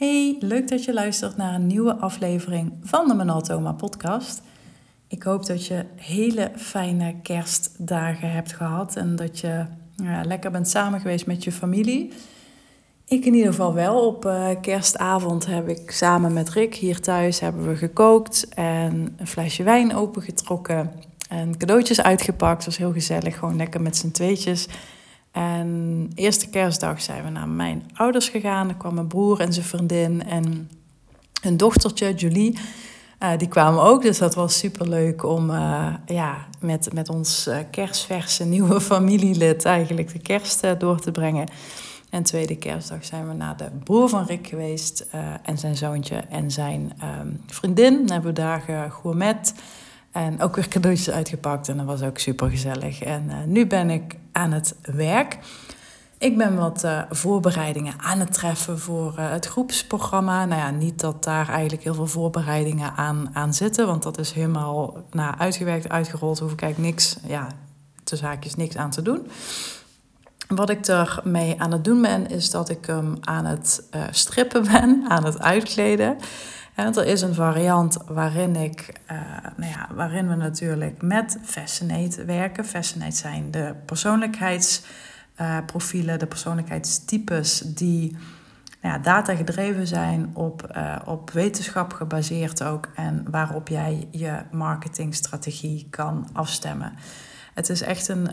Hey, leuk dat je luistert naar een nieuwe aflevering van de Manaltoma podcast. Ik hoop dat je hele fijne kerstdagen hebt gehad en dat je ja, lekker bent samen geweest met je familie. Ik in ieder geval wel. Op uh, kerstavond heb ik samen met Rick hier thuis hebben we gekookt en een flesje wijn opengetrokken en cadeautjes uitgepakt. Het was heel gezellig, gewoon lekker met z'n tweetjes. En eerste kerstdag zijn we naar mijn ouders gegaan. Er kwam mijn broer en zijn vriendin en hun dochtertje, Julie. Uh, die kwamen ook, dus dat was super leuk om uh, ja, met, met ons uh, kerstverse nieuwe familielid eigenlijk de kerst door te brengen. En tweede kerstdag zijn we naar de broer van Rick geweest en zijn zoontje en zijn um, vriendin. Dan hebben we daar gegourmet en ook weer cadeautjes uitgepakt en dat was ook super gezellig. En nu ben ik aan het werk. Ik ben wat uh, voorbereidingen aan het treffen voor uh, het groepsprogramma. Nou ja, niet dat daar eigenlijk heel veel voorbereidingen aan, aan zitten, want dat is helemaal nou, uitgewerkt, uitgerold. Hoef ik eigenlijk niks, ja, de zaakjes niks aan te doen. Wat ik ermee aan het doen ben, is dat ik hem aan het strippen ben, aan het uitkleden. Er is een variant waarin, ik, uh, nou ja, waarin we natuurlijk met Fascinate werken. Fascinate zijn de persoonlijkheidsprofielen, de persoonlijkheidstypes die nou ja, data gedreven zijn, op, uh, op wetenschap gebaseerd ook en waarop jij je marketingstrategie kan afstemmen. Het is echt een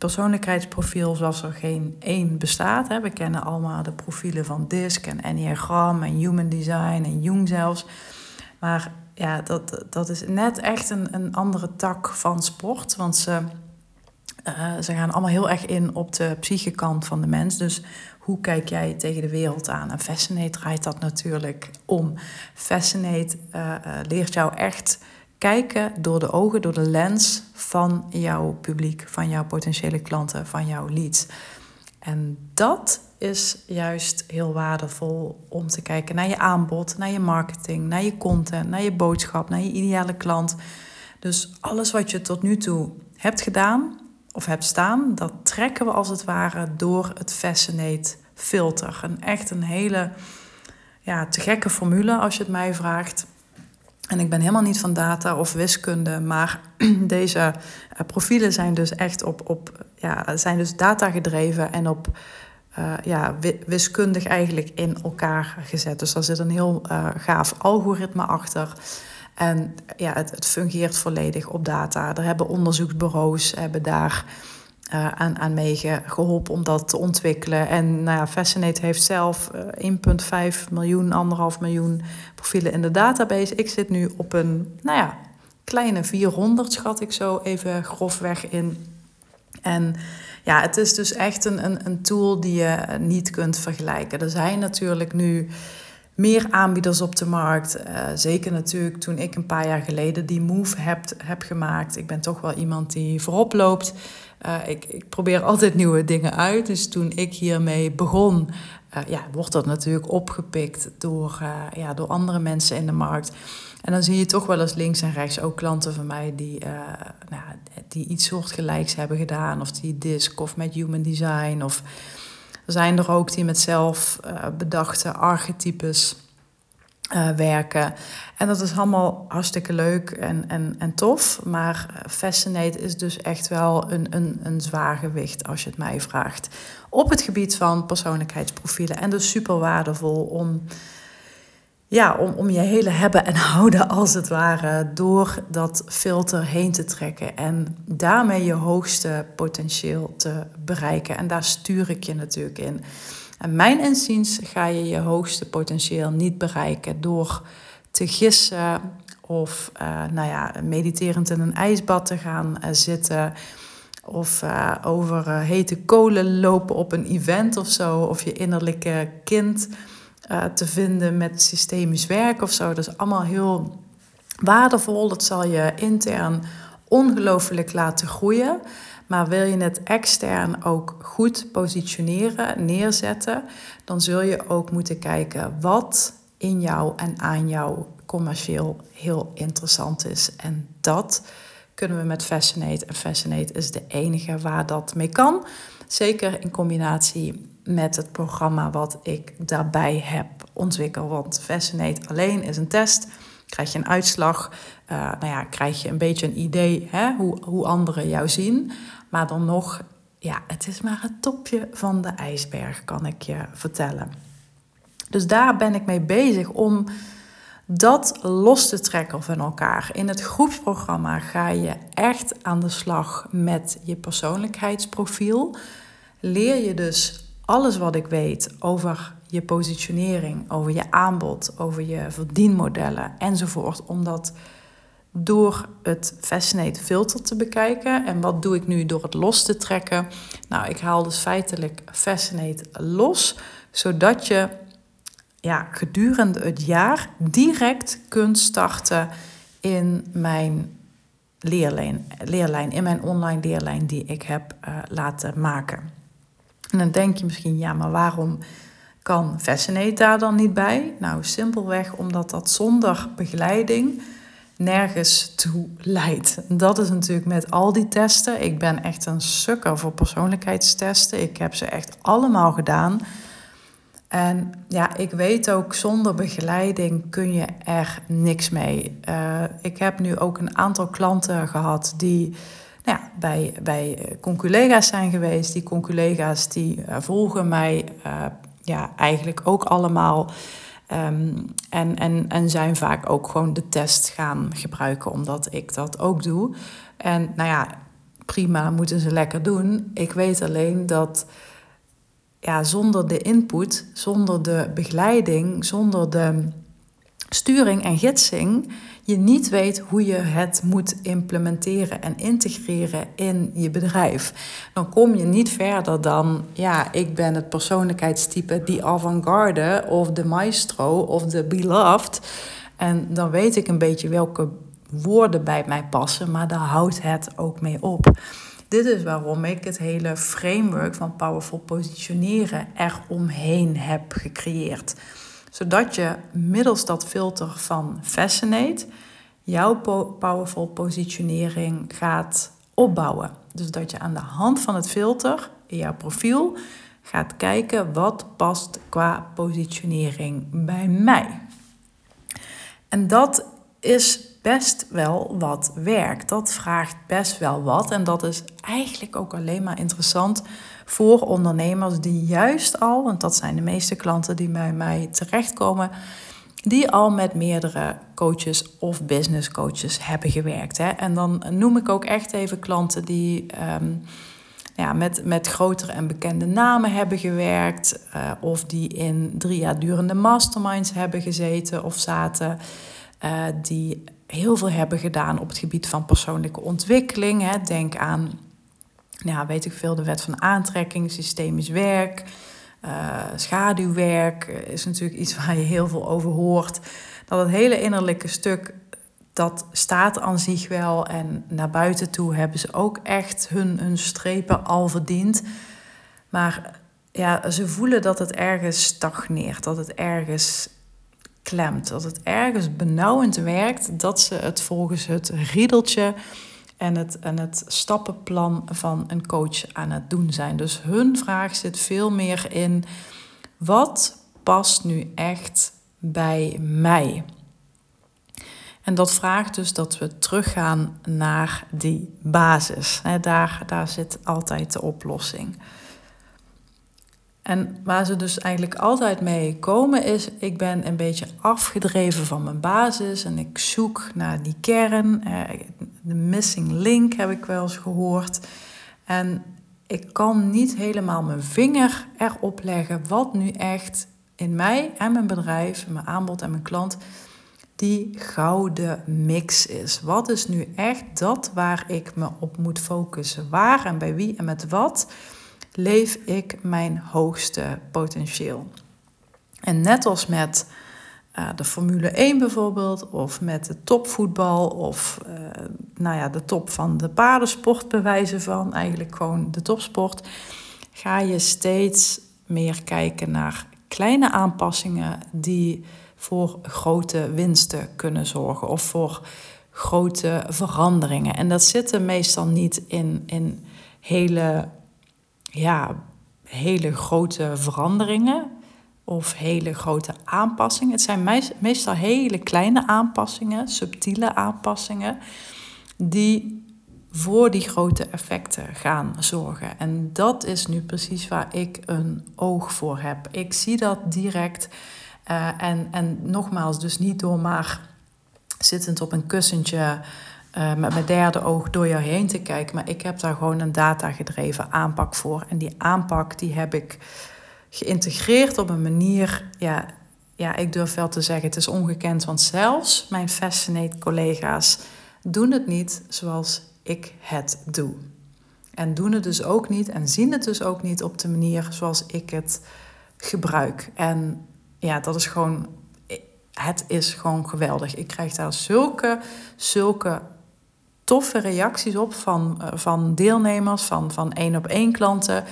persoonlijkheidsprofiel zoals er geen één bestaat. Hè. We kennen allemaal de profielen van DISC en Enneagram en Human Design en Jung zelfs. Maar ja, dat, dat is net echt een, een andere tak van sport. Want ze, uh, ze gaan allemaal heel erg in op de psychische kant van de mens. Dus hoe kijk jij tegen de wereld aan? En Fascinate draait dat natuurlijk om. Fascinate uh, uh, leert jou echt kijken door de ogen, door de lens van jouw publiek, van jouw potentiële klanten, van jouw leads. En dat is juist heel waardevol om te kijken naar je aanbod, naar je marketing, naar je content, naar je boodschap, naar je ideale klant. Dus alles wat je tot nu toe hebt gedaan of hebt staan, dat trekken we als het ware door het Fascinate filter. Een echt een hele ja, te gekke formule als je het mij vraagt. En ik ben helemaal niet van data of wiskunde, maar deze uh, profielen zijn dus echt op, op ja, zijn dus data gedreven en op uh, ja, wiskundig eigenlijk in elkaar gezet. Dus daar zit een heel uh, gaaf algoritme achter. En ja, het, het fungeert volledig op data. Er hebben onderzoeksbureaus hebben daar uh, aan, aan meegeholpen om dat te ontwikkelen. En nou ja, Fascinate heeft zelf uh, 1,5 miljoen, anderhalf miljoen profielen in de database. Ik zit nu op een, nou ja, kleine 400 schat ik zo even grofweg in. En ja, het is dus echt een, een, een tool die je niet kunt vergelijken. Er zijn natuurlijk nu meer aanbieders op de markt. Uh, zeker natuurlijk toen ik een paar jaar geleden die move heb, heb gemaakt. Ik ben toch wel iemand die voorop loopt. Uh, ik, ik, probeer altijd nieuwe dingen uit. Dus toen ik hiermee begon, uh, ja, wordt dat natuurlijk opgepikt door, ja, door andere mensen in de markt. En dan zie je toch wel eens links en rechts ook klanten van mij die, nou, die iets soortgelijks hebben gedaan. Of die DISC of met Human Design. Of zijn er ook die met zelf bedachte archetypes uh, werken. En dat is allemaal hartstikke leuk en, en, en tof. Maar Fascinate is dus echt wel een, een, een zwaar gewicht als je het mij vraagt. Op het gebied van persoonlijkheidsprofielen. En dus super waardevol om, ja, om, om je hele hebben en houden als het ware door dat filter heen te trekken. En daarmee je hoogste potentieel te bereiken. En daar stuur ik je natuurlijk in. En mijn inziens ga je je hoogste potentieel niet bereiken door te gissen of uh, nou ja, mediterend in een ijsbad te gaan uh, zitten. Of uh, over hete kolen lopen op een event of zo. Of je innerlijke kind te vinden met systemisch werk of zo. Dat is allemaal heel waardevol. Dat zal je intern ongelooflijk laten groeien. Maar wil je het extern ook goed positioneren, neerzetten, dan zul je ook moeten kijken wat in jou en aan jou commercieel heel interessant is. En dat kunnen we met Fascinate. En Fascinate is de enige waar dat mee kan. Zeker in combinatie met het programma wat ik daarbij heb ontwikkel. Want Fascinate alleen is een test. Krijg je een uitslag, uh, nou ja, krijg je een beetje een idee hè, hoe, hoe anderen jou zien. Maar dan nog, ja, het is maar het topje van de ijsberg, kan ik je vertellen. Dus daar ben ik mee bezig om dat los te trekken van elkaar. In het groepsprogramma ga je echt aan de slag met je persoonlijkheidsprofiel. Leer je dus alles wat ik weet over je positionering, over je aanbod, over je verdienmodellen enzovoort. Om dat door het Fascinate filter te bekijken. En wat doe ik nu door het los te trekken? Nou, ik haal dus feitelijk Fascinate los, zodat je ja, gedurende het jaar direct kunt starten in mijn leerlijn, leerlijn in mijn online leerlijn die ik heb uh, laten maken. En dan denk je misschien, ja, maar waarom kan Fascinate daar dan niet bij? Nou, simpelweg omdat dat zonder begeleiding nergens toe leidt. Dat is natuurlijk met al die testen. Ik ben echt een sukker voor persoonlijkheidstesten. Ik heb ze echt allemaal gedaan. En ja, ik weet ook, zonder begeleiding kun je er niks mee. Uh, ik heb nu ook een aantal klanten gehad die ja, bij, bij conculega's zijn geweest. Die conculega's die uh, volgen mij uh, ja, eigenlijk ook allemaal. Um, en, en, en zijn vaak ook gewoon de test gaan gebruiken, omdat ik dat ook doe. En nou ja, prima, moeten ze lekker doen. Ik weet alleen dat ja, zonder de input, zonder de begeleiding, zonder de sturing en gidsing, je niet weet hoe je het moet implementeren en integreren in je bedrijf. Dan kom je niet verder dan, ja, ik ben het persoonlijkheidstype die avant-garde of de maestro of de beloved. En dan weet ik een beetje welke woorden bij mij passen, maar daar houdt het ook mee op. Dit is waarom ik het hele framework van powerful positioneren eromheen heb gecreëerd. Zodat je middels dat filter van Fascinate jouw powerful positionering gaat opbouwen. Dus dat je aan de hand van het filter in jouw profiel gaat kijken wat past qua positionering bij mij. En dat is best wel wat werk. Dat vraagt best wel wat. En dat is eigenlijk ook alleen maar interessant voor ondernemers die juist al, want dat zijn de meeste klanten die bij mij terechtkomen, die al met meerdere coaches of business coaches hebben gewerkt. Hè. En dan noem ik ook echt even klanten die ehm, ja, met, met grotere en bekende namen hebben gewerkt, uh, of die in drie jaar durende masterminds hebben gezeten of zaten. Uh, die heel veel hebben gedaan op het gebied van persoonlijke ontwikkeling. Hè. Denk aan, ja, weet ik veel, de wet van aantrekking, systemisch werk, uh, schaduwwerk is natuurlijk iets waar je heel veel over hoort. Dat het hele innerlijke stuk, dat staat aan zich wel. En naar buiten toe hebben ze ook echt hun, hun strepen al verdiend. Maar ja, ze voelen dat het ergens stagneert, dat het ergens klemt. Dat het ergens benauwend werkt dat ze het volgens het riedeltje en het, en het stappenplan van een coach aan het doen zijn. Dus hun vraag zit veel meer in: wat past nu echt bij mij? En dat vraagt dus dat we teruggaan naar die basis. Daar, daar zit altijd de oplossing. En waar ze dus eigenlijk altijd mee komen is, ik ben een beetje afgedreven van mijn basis en ik zoek naar die kern. Eh, de missing link heb ik wel eens gehoord. En ik kan niet helemaal mijn vinger erop leggen wat nu echt in mij en mijn bedrijf, mijn aanbod en mijn klant, die gouden mix is. Wat is nu echt dat waar ik me op moet focussen? Waar en bij wie en met wat? Leef ik mijn hoogste potentieel. En net als met uh, de Formule 1 bijvoorbeeld, of met de topvoetbal, of uh, nou ja, de top van de paardensport bewijzen van, eigenlijk gewoon de topsport, ga je steeds meer kijken naar kleine aanpassingen die voor grote winsten kunnen zorgen of voor grote veranderingen. En dat zit er meestal niet in, in hele ja, hele grote veranderingen. of hele grote aanpassingen. Het zijn meestal hele kleine aanpassingen, subtiele aanpassingen, die voor die grote effecten gaan zorgen. En dat is nu precies waar ik een oog voor heb. Ik zie dat direct. Uh, en, en nogmaals, dus niet door maar zittend op een kussentje uh, met mijn derde oog door jou heen te kijken. Maar ik heb daar gewoon een data-gedreven aanpak voor. En die aanpak die heb ik geïntegreerd op een manier. Ja, ja, ik durf wel te zeggen, het is ongekend. Want zelfs mijn Fascinate collega's doen het niet zoals ik het doe. En doen het dus ook niet en zien het dus ook niet op de manier zoals ik het gebruik. En ja, dat is gewoon, het is gewoon geweldig. Ik krijg daar zulke, zulke toffe reacties op van, eh, van deelnemers, van, van één op één klanten.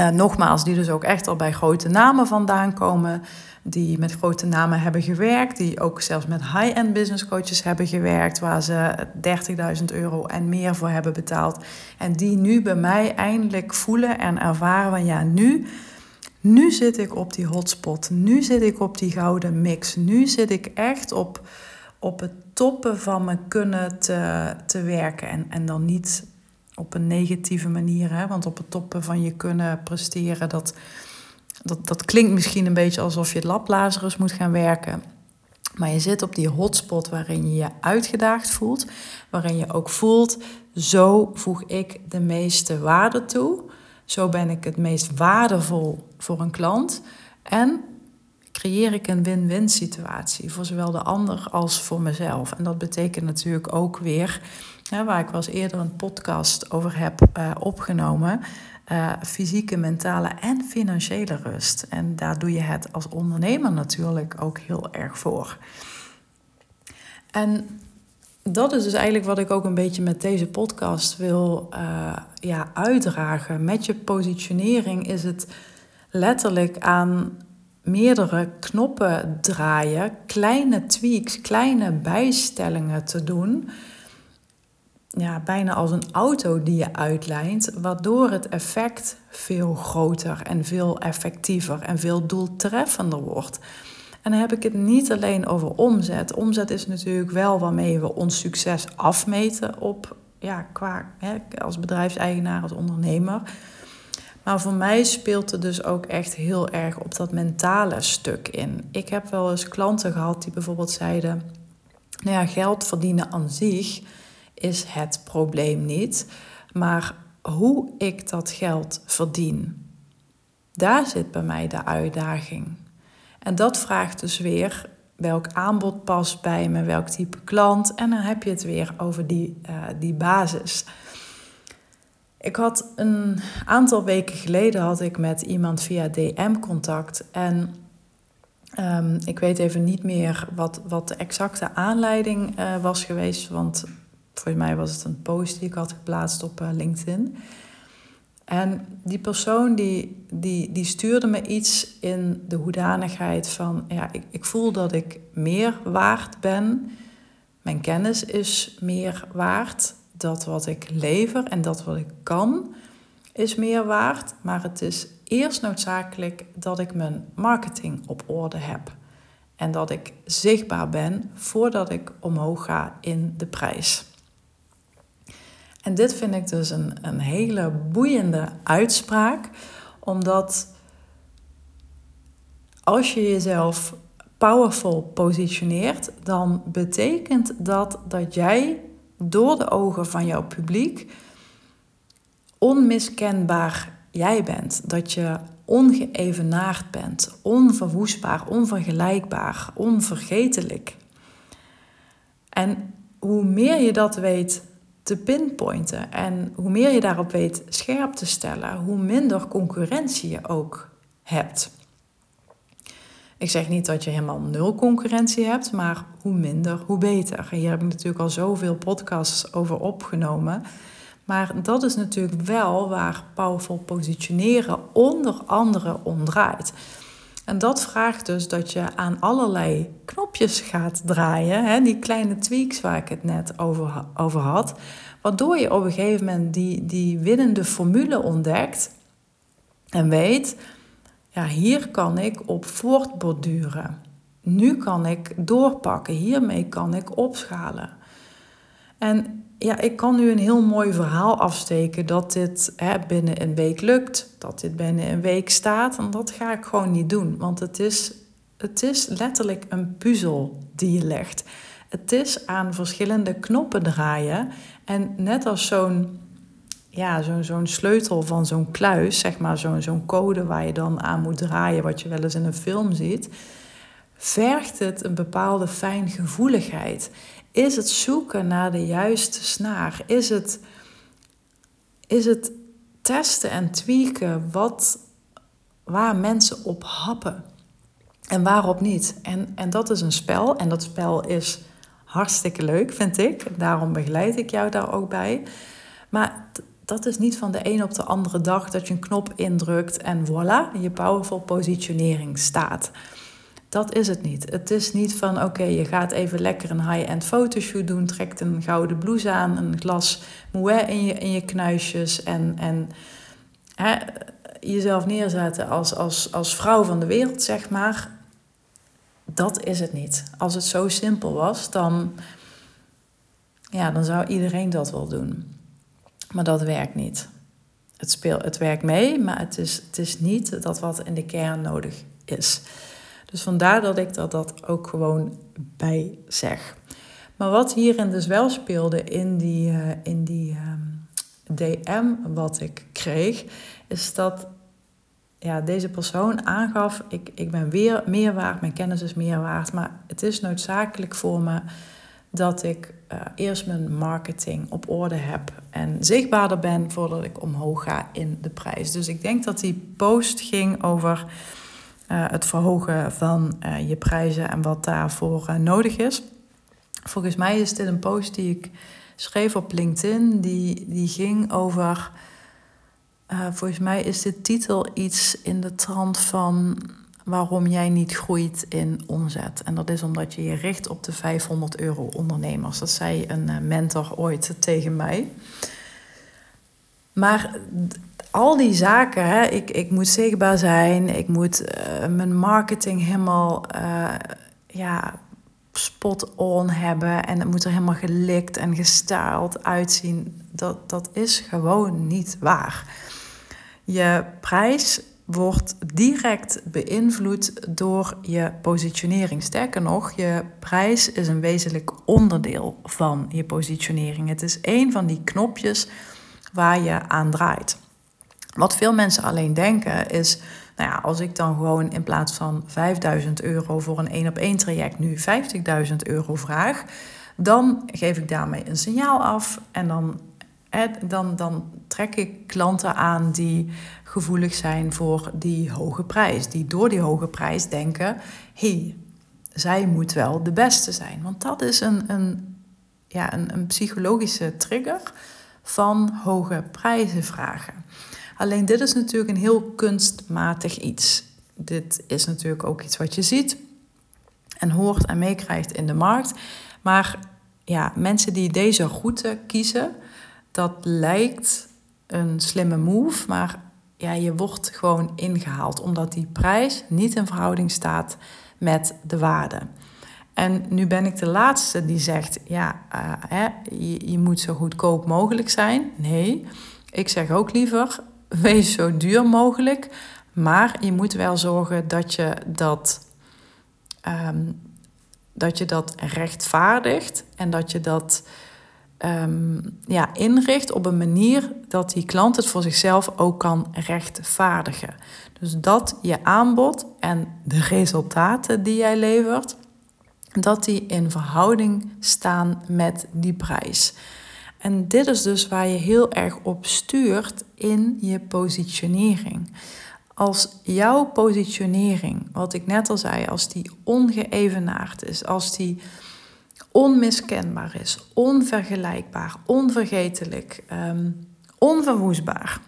Uh, nogmaals, die dus ook echt al bij grote namen vandaan komen die met grote namen hebben gewerkt, die ook zelfs met high-end business coaches hebben gewerkt, waar ze 30.000 euro en meer voor hebben betaald. En die nu bij mij eindelijk voelen en ervaren ja, nu, nu zit ik op die hotspot, nu zit ik op die gouden mix, nu zit ik echt op, op het toppen van mijn kunnen te, te werken. En, en dan niet op een negatieve manier, hè? want op het toppen van je kunnen presteren, dat dat, dat klinkt misschien een beetje alsof je lablazerus moet gaan werken. Maar je zit op die hotspot waarin je je uitgedaagd voelt. Waarin je ook voelt, zo voeg ik de meeste waarde toe. Zo ben ik het meest waardevol voor een klant. En creëer ik een win-win situatie voor zowel de ander als voor mezelf. En dat betekent natuurlijk ook weer, waar ik eens eerder een podcast over heb uh, opgenomen, uh, fysieke, mentale en financiële rust. En daar doe je het als ondernemer natuurlijk ook heel erg voor. En dat is dus eigenlijk wat ik ook een beetje met deze podcast wil uh, ja, uitdragen. Met je positionering is het letterlijk aan meerdere knoppen draaien, kleine tweaks, kleine bijstellingen te doen ja, bijna als een auto die je uitlijnt, waardoor het effect veel groter en veel effectiever en veel doeltreffender wordt. En dan heb ik het niet alleen over omzet. Omzet is natuurlijk wel waarmee we ons succes afmeten op, ja, qua, hè, als bedrijfseigenaar, als ondernemer. Maar voor mij speelt het dus ook echt heel erg op dat mentale stuk in. Ik heb wel eens klanten gehad die bijvoorbeeld zeiden: Nou ja, geld verdienen aan zich is het probleem niet. Maar hoe ik dat geld verdien, daar zit bij mij de uitdaging. En dat vraagt dus weer welk aanbod past bij me, welk type klant. En dan heb je het weer over die, uh, die basis. Ik had een aantal weken geleden had ik met iemand via DM contact. En um, ik weet even niet meer wat, wat de exacte aanleiding uh, was geweest. Want Volgens mij was het een post die ik had geplaatst op eh, LinkedIn. En die persoon die, die, die stuurde me iets in de hoedanigheid van... ja, ik, ik voel dat ik meer waard ben. Mijn kennis is meer waard. Dat wat ik lever en dat wat ik kan is meer waard. Maar het is eerst noodzakelijk dat ik mijn marketing op orde heb. En dat ik zichtbaar ben voordat ik omhoog ga in de prijs. En dit vind ik dus een, een hele boeiende uitspraak, omdat als je jezelf powerful positioneert, dan betekent dat dat jij door de ogen van jouw publiek onmiskenbaar jij bent. Dat je ongeëvenaard bent, onverwoestbaar, onvergelijkbaar, onvergetelijk. En hoe meer je dat weet te pinpointen. En hoe meer je daarop weet scherp te stellen, hoe minder concurrentie je ook hebt. Ik zeg niet dat je helemaal nul concurrentie hebt, maar hoe minder, hoe beter. Hier heb ik natuurlijk al zoveel podcasts over opgenomen. Maar dat is natuurlijk wel waar powerful positioneren onder andere om draait. En dat vraagt dus dat je aan allerlei knopjes gaat draaien. Hè, die kleine tweaks waar ik het net over, over had. Waardoor je op een gegeven moment die, die winnende formule ontdekt. En weet, ja, hier kan ik op voortborduren. Nu kan ik doorpakken, hiermee kan ik opschalen. En ja, ik kan nu een heel mooi verhaal afsteken dat dit hè, binnen een week lukt, dat dit binnen een week staat. En dat ga ik gewoon niet doen, want het is, het is letterlijk een puzzel die je legt. Het is aan verschillende knoppen draaien. En net als zo'n ja, zo'n zo'n sleutel van zo'n kluis, zeg maar, zo'n zo'n code waar je dan aan moet draaien, wat je wel eens in een film ziet, vergt het een bepaalde fijngevoeligheid. Is het zoeken naar de juiste snaar? Is het, is het testen en tweaken wat, waar mensen op happen en waarop niet? En, en dat is een spel en dat spel is hartstikke leuk, vind ik. Daarom begeleid ik jou daar ook bij. Maar dat is niet van de een op de andere dag dat je een knop indrukt en voilà, je powerful positionering staat. Dat is het niet. Het is niet van oké, je gaat even lekker een high-end fotoshoot doen, trekt een gouden blouse aan, een glas moët in je, in je knuisjes en, en hè, jezelf neerzetten als, als, als vrouw van de wereld, zeg maar. Dat is het niet. Als het zo simpel was, dan, ja, dan zou iedereen dat wel doen. Maar dat werkt niet. Het, speelt, het werkt mee, maar het is, het is niet dat wat in de kern nodig is. Dus vandaar dat ik dat, dat ook gewoon bij zeg. Maar wat hierin dus wel speelde in die, uh, in die DM wat ik kreeg, is dat ja, deze persoon aangaf: ik, ik ben weer meer waard, mijn kennis is meer waard, maar het is noodzakelijk voor me dat ik uh, eerst mijn marketing op orde heb en zichtbaarder ben voordat ik omhoog ga in de prijs. Dus ik denk dat die post ging over uh, het verhogen van uh, je prijzen en wat daarvoor nodig is. Volgens mij is dit een post die ik schreef op LinkedIn, die, die ging over. volgens mij is de titel iets in de trant van waarom jij niet groeit in omzet. En dat is omdat je je richt op de 500 euro ondernemers. Dat zei een eh, mentor ooit tegen mij. Maar al die zaken, hè, ik, ik moet zichtbaar zijn, ik moet uh, mijn marketing helemaal uh, ja, spot on hebben en het moet er helemaal gelikt en gestyled uitzien. Dat, dat is gewoon niet waar. Je prijs wordt direct beïnvloed door je positionering. Sterker nog, je prijs is een wezenlijk onderdeel van je positionering. Het is een van die knopjes waar je aan draait. Wat veel mensen alleen denken is, nou ja, als ik dan gewoon in plaats van 5000 euro voor een één op één traject nu 50.000 euro vraag, dan geef ik daarmee een signaal af en dan dan, dan trek ik klanten aan die gevoelig zijn voor die hoge prijs. Die door die hoge prijs denken: hey, zij moet wel de beste zijn. Want dat is een, een, ja, een, een psychologische trigger van hoge prijzen vragen. Alleen dit is natuurlijk een heel kunstmatig iets. Dit is natuurlijk ook iets wat je ziet en hoort en meekrijgt in de markt. Maar ja, mensen die deze route kiezen, dat lijkt een slimme move, maar ja, je wordt gewoon ingehaald omdat die prijs niet in verhouding staat met de waarde. En nu ben ik de laatste die zegt, ja, uh, hè, je, je moet zo goedkoop mogelijk zijn. Nee, ik zeg ook liever, wees zo duur mogelijk, maar je moet wel zorgen dat je dat, um, dat, je dat rechtvaardigt en dat je dat um, ja, inricht op een manier dat die klant het voor zichzelf ook kan rechtvaardigen. Dus dat je aanbod en de resultaten die jij levert, dat die in verhouding staan met die prijs. En dit is dus waar je heel erg op stuurt in je positionering. Als jouw positionering, wat ik net al zei, als die ongeëvenaard is, als die onmiskenbaar is, onvergelijkbaar, onvergetelijk, um, onverwoestbaar,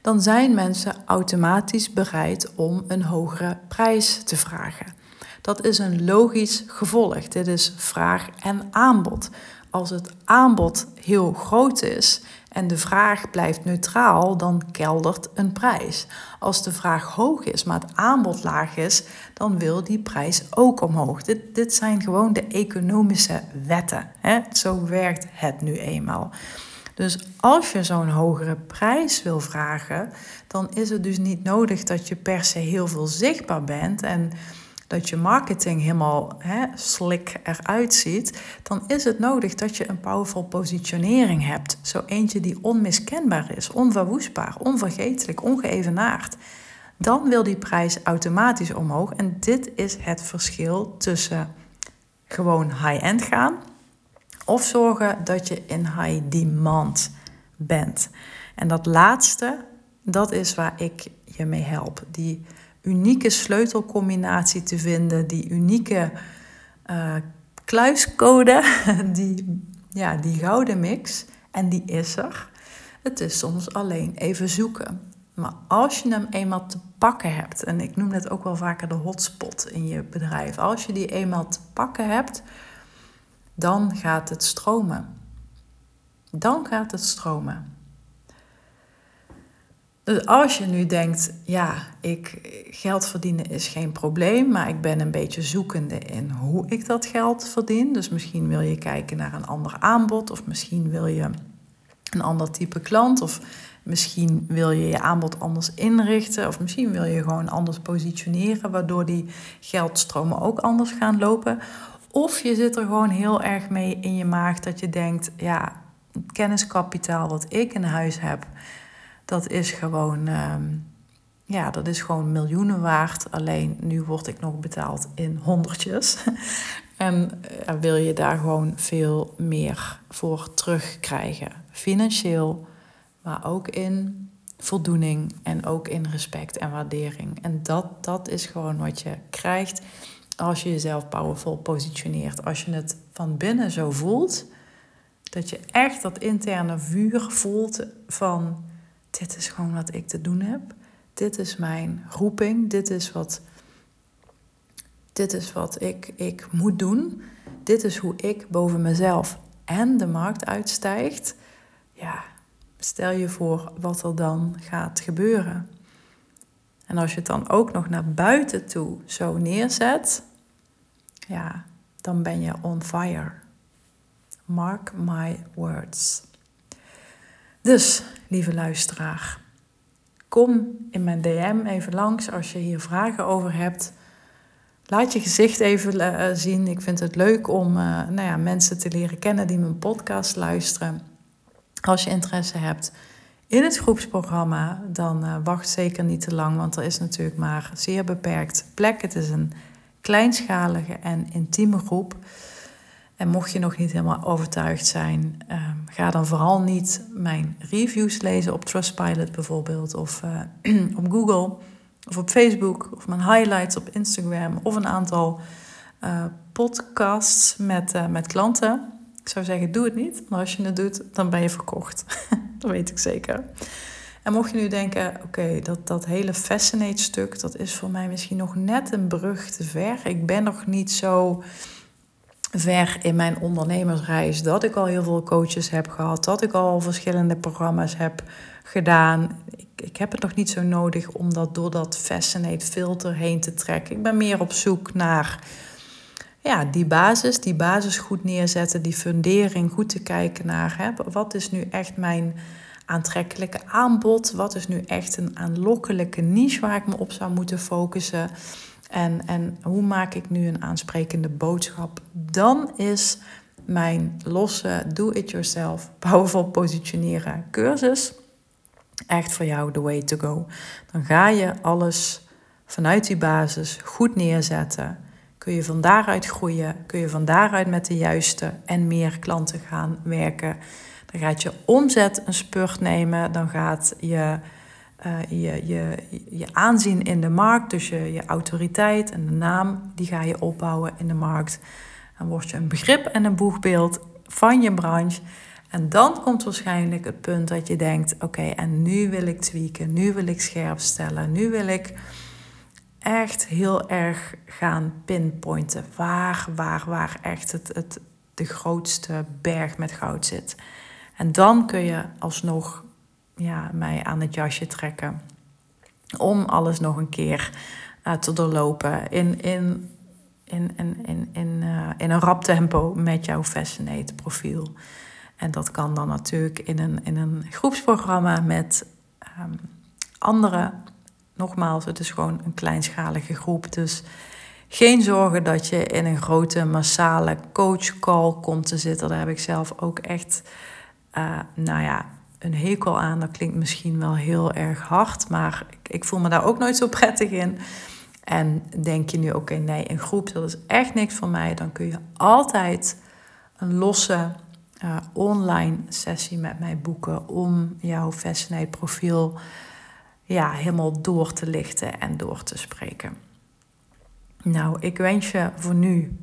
dan zijn mensen automatisch bereid om een hogere prijs te vragen. Dat is een logisch gevolg. Dit is vraag en aanbod. Als het aanbod heel groot is en de vraag blijft neutraal, dan keldert een prijs. Als de vraag hoog is, maar het aanbod laag is, dan wil die prijs ook omhoog. Dit, dit zijn gewoon de economische wetten. Hè? Zo werkt het nu eenmaal. Dus als je zo'n hogere prijs wil vragen, dan is het dus niet nodig dat je per se heel veel zichtbaar bent en dat je marketing helemaal hè, slik eruit ziet, dan is het nodig dat je een powerful positionering hebt. Zo eentje die onmiskenbaar is, onverwoestbaar, onvergetelijk, ongeëvenaard. Dan wil die prijs automatisch omhoog. En dit is het verschil tussen gewoon high-end gaan of zorgen dat je in high demand bent. En dat laatste, dat is waar ik je mee help. Die unieke sleutelcombinatie te vinden, die unieke uh, kluiscode, die, ja, die gouden mix. En die is er. Het is soms alleen even zoeken. Maar als je hem eenmaal te pakken hebt, en ik noem het ook wel vaker de hotspot in je bedrijf, als je die eenmaal te pakken hebt, dan gaat het stromen. Dan gaat het stromen. Dus als je nu denkt, ja, ik, geld verdienen is geen probleem, maar ik ben een beetje zoekende in hoe ik dat geld verdien. Dus misschien wil je kijken naar een ander aanbod, of misschien wil je een ander type klant, of misschien wil je je aanbod anders inrichten, of misschien wil je gewoon anders positioneren, waardoor die geldstromen ook anders gaan lopen. Of je zit er gewoon heel erg mee in je maag dat je denkt, ja, het kenniskapitaal wat ik in huis heb dat is gewoon, ehm, ja, dat is gewoon miljoenen waard. Alleen nu word ik nog betaald in honderdjes. en uh, wil je daar gewoon veel meer voor terugkrijgen. Financieel, maar ook in voldoening en ook in respect en waardering. En dat, dat is gewoon wat je krijgt als je jezelf powerful positioneert. Als je het van binnen zo voelt, dat je echt dat interne vuur voelt van dit is gewoon wat ik te doen heb. Dit is mijn roeping. Dit is wat, dit is wat ik, ik moet doen. Dit is hoe ik boven mezelf en de markt uitstijgt. Ja, stel je voor wat er dan gaat gebeuren. En als je het dan ook nog naar buiten toe zo neerzet, ja, dan ben je on fire. Mark my words. Dus, lieve luisteraar, kom in mijn DM even langs als je hier vragen over hebt. Laat je gezicht even uh, zien. Ik vind het leuk om uh, nou ja, mensen te leren kennen die mijn podcast luisteren. Als je interesse hebt in het groepsprogramma, dan uh, wacht zeker niet te lang, want er is natuurlijk maar zeer beperkt plek. Het is een kleinschalige en intieme groep. En mocht je nog niet helemaal overtuigd zijn, ehm, ga dan vooral niet mijn reviews lezen op Trustpilot bijvoorbeeld, of uh, op Google, of op Facebook, of mijn highlights op Instagram, of een aantal uh, podcasts met, uh, met klanten. Ik zou zeggen, doe het niet, maar als je het doet, dan ben je verkocht. dat weet ik zeker. En mocht je nu denken, oké, dat, dat hele Fascinate-stuk, dat is voor mij misschien nog net een brug te ver. Ik ben nog niet zo ver in mijn ondernemersreis dat ik al heel veel coaches heb gehad, dat ik al verschillende programma's heb gedaan. Ik, ik heb het nog niet zo nodig om dat door dat Fascinate filter heen te trekken. Ik ben meer op zoek naar ja, die basis, die basis goed neerzetten, die fundering goed te kijken naar hè, wat is nu echt mijn aantrekkelijke aanbod, wat is nu echt een aanlokkelijke niche waar ik me op zou moeten focussen. En, en hoe maak ik nu een aansprekende boodschap? Dan is mijn losse do-it-yourself powerful positioneren cursus echt voor jou the way to go. Dan ga je alles vanuit die basis goed neerzetten. Kun je van daaruit groeien, kun je van daaruit met de juiste en meer klanten gaan werken. Dan gaat je omzet een spurt nemen, dan gaat je uh, je, je, je aanzien in de markt, dus je, je autoriteit en de naam, die ga je opbouwen in de markt. Dan word je een begrip en een boegbeeld van je branche. En dan komt waarschijnlijk het punt dat je denkt: oké, en nu wil ik tweaken, nu wil ik scherp stellen, nu wil ik echt heel erg gaan pinpointen waar, waar, waar echt het, het, de grootste berg met goud zit. En dan kun je alsnog ja, mij aan het jasje trekken om alles nog een keer uh, te doorlopen in, in, in, in, in, in, uh, in een rap tempo met jouw Fascinate profiel. En dat kan dan natuurlijk in een, in een groepsprogramma met um, anderen. Nogmaals, het is gewoon een kleinschalige groep. Dus geen zorgen dat je in een grote massale coachcall komt te zitten. Daar heb ik zelf ook echt, uh, nou ja, een hekel aan. Dat klinkt misschien wel heel erg hard, maar ik, ik voel me daar ook nooit zo prettig in. En denk je nu, oké, nee, een groep, dat is echt niks voor mij. Dan kun je altijd een losse uh, online sessie met mij boeken om jouw Fascinate profiel ja, helemaal door te lichten en door te spreken. Nou, ik wens je voor nu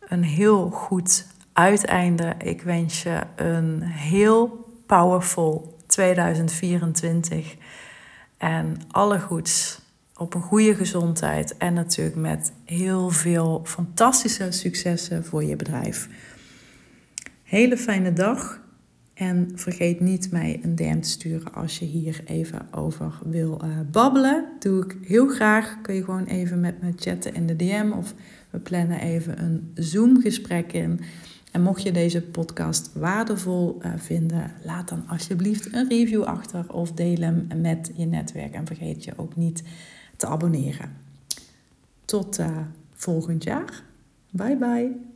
een heel goed uiteinde. Ik wens je een heel powerful 2024 en alle goeds op een goede gezondheid en natuurlijk met heel veel fantastische successen voor je bedrijf. Hele fijne dag en vergeet niet mij een DM te sturen als je hier even over wil uh, babbelen. Doe ik heel graag. Kun je gewoon even met me chatten in de DM of we plannen even een Zoom gesprek in. En mocht je deze podcast waardevol uh, vinden, laat dan alsjeblieft een review achter of deel hem met je netwerk. En vergeet je ook niet te abonneren. Tot uh, volgend jaar. Bye bye.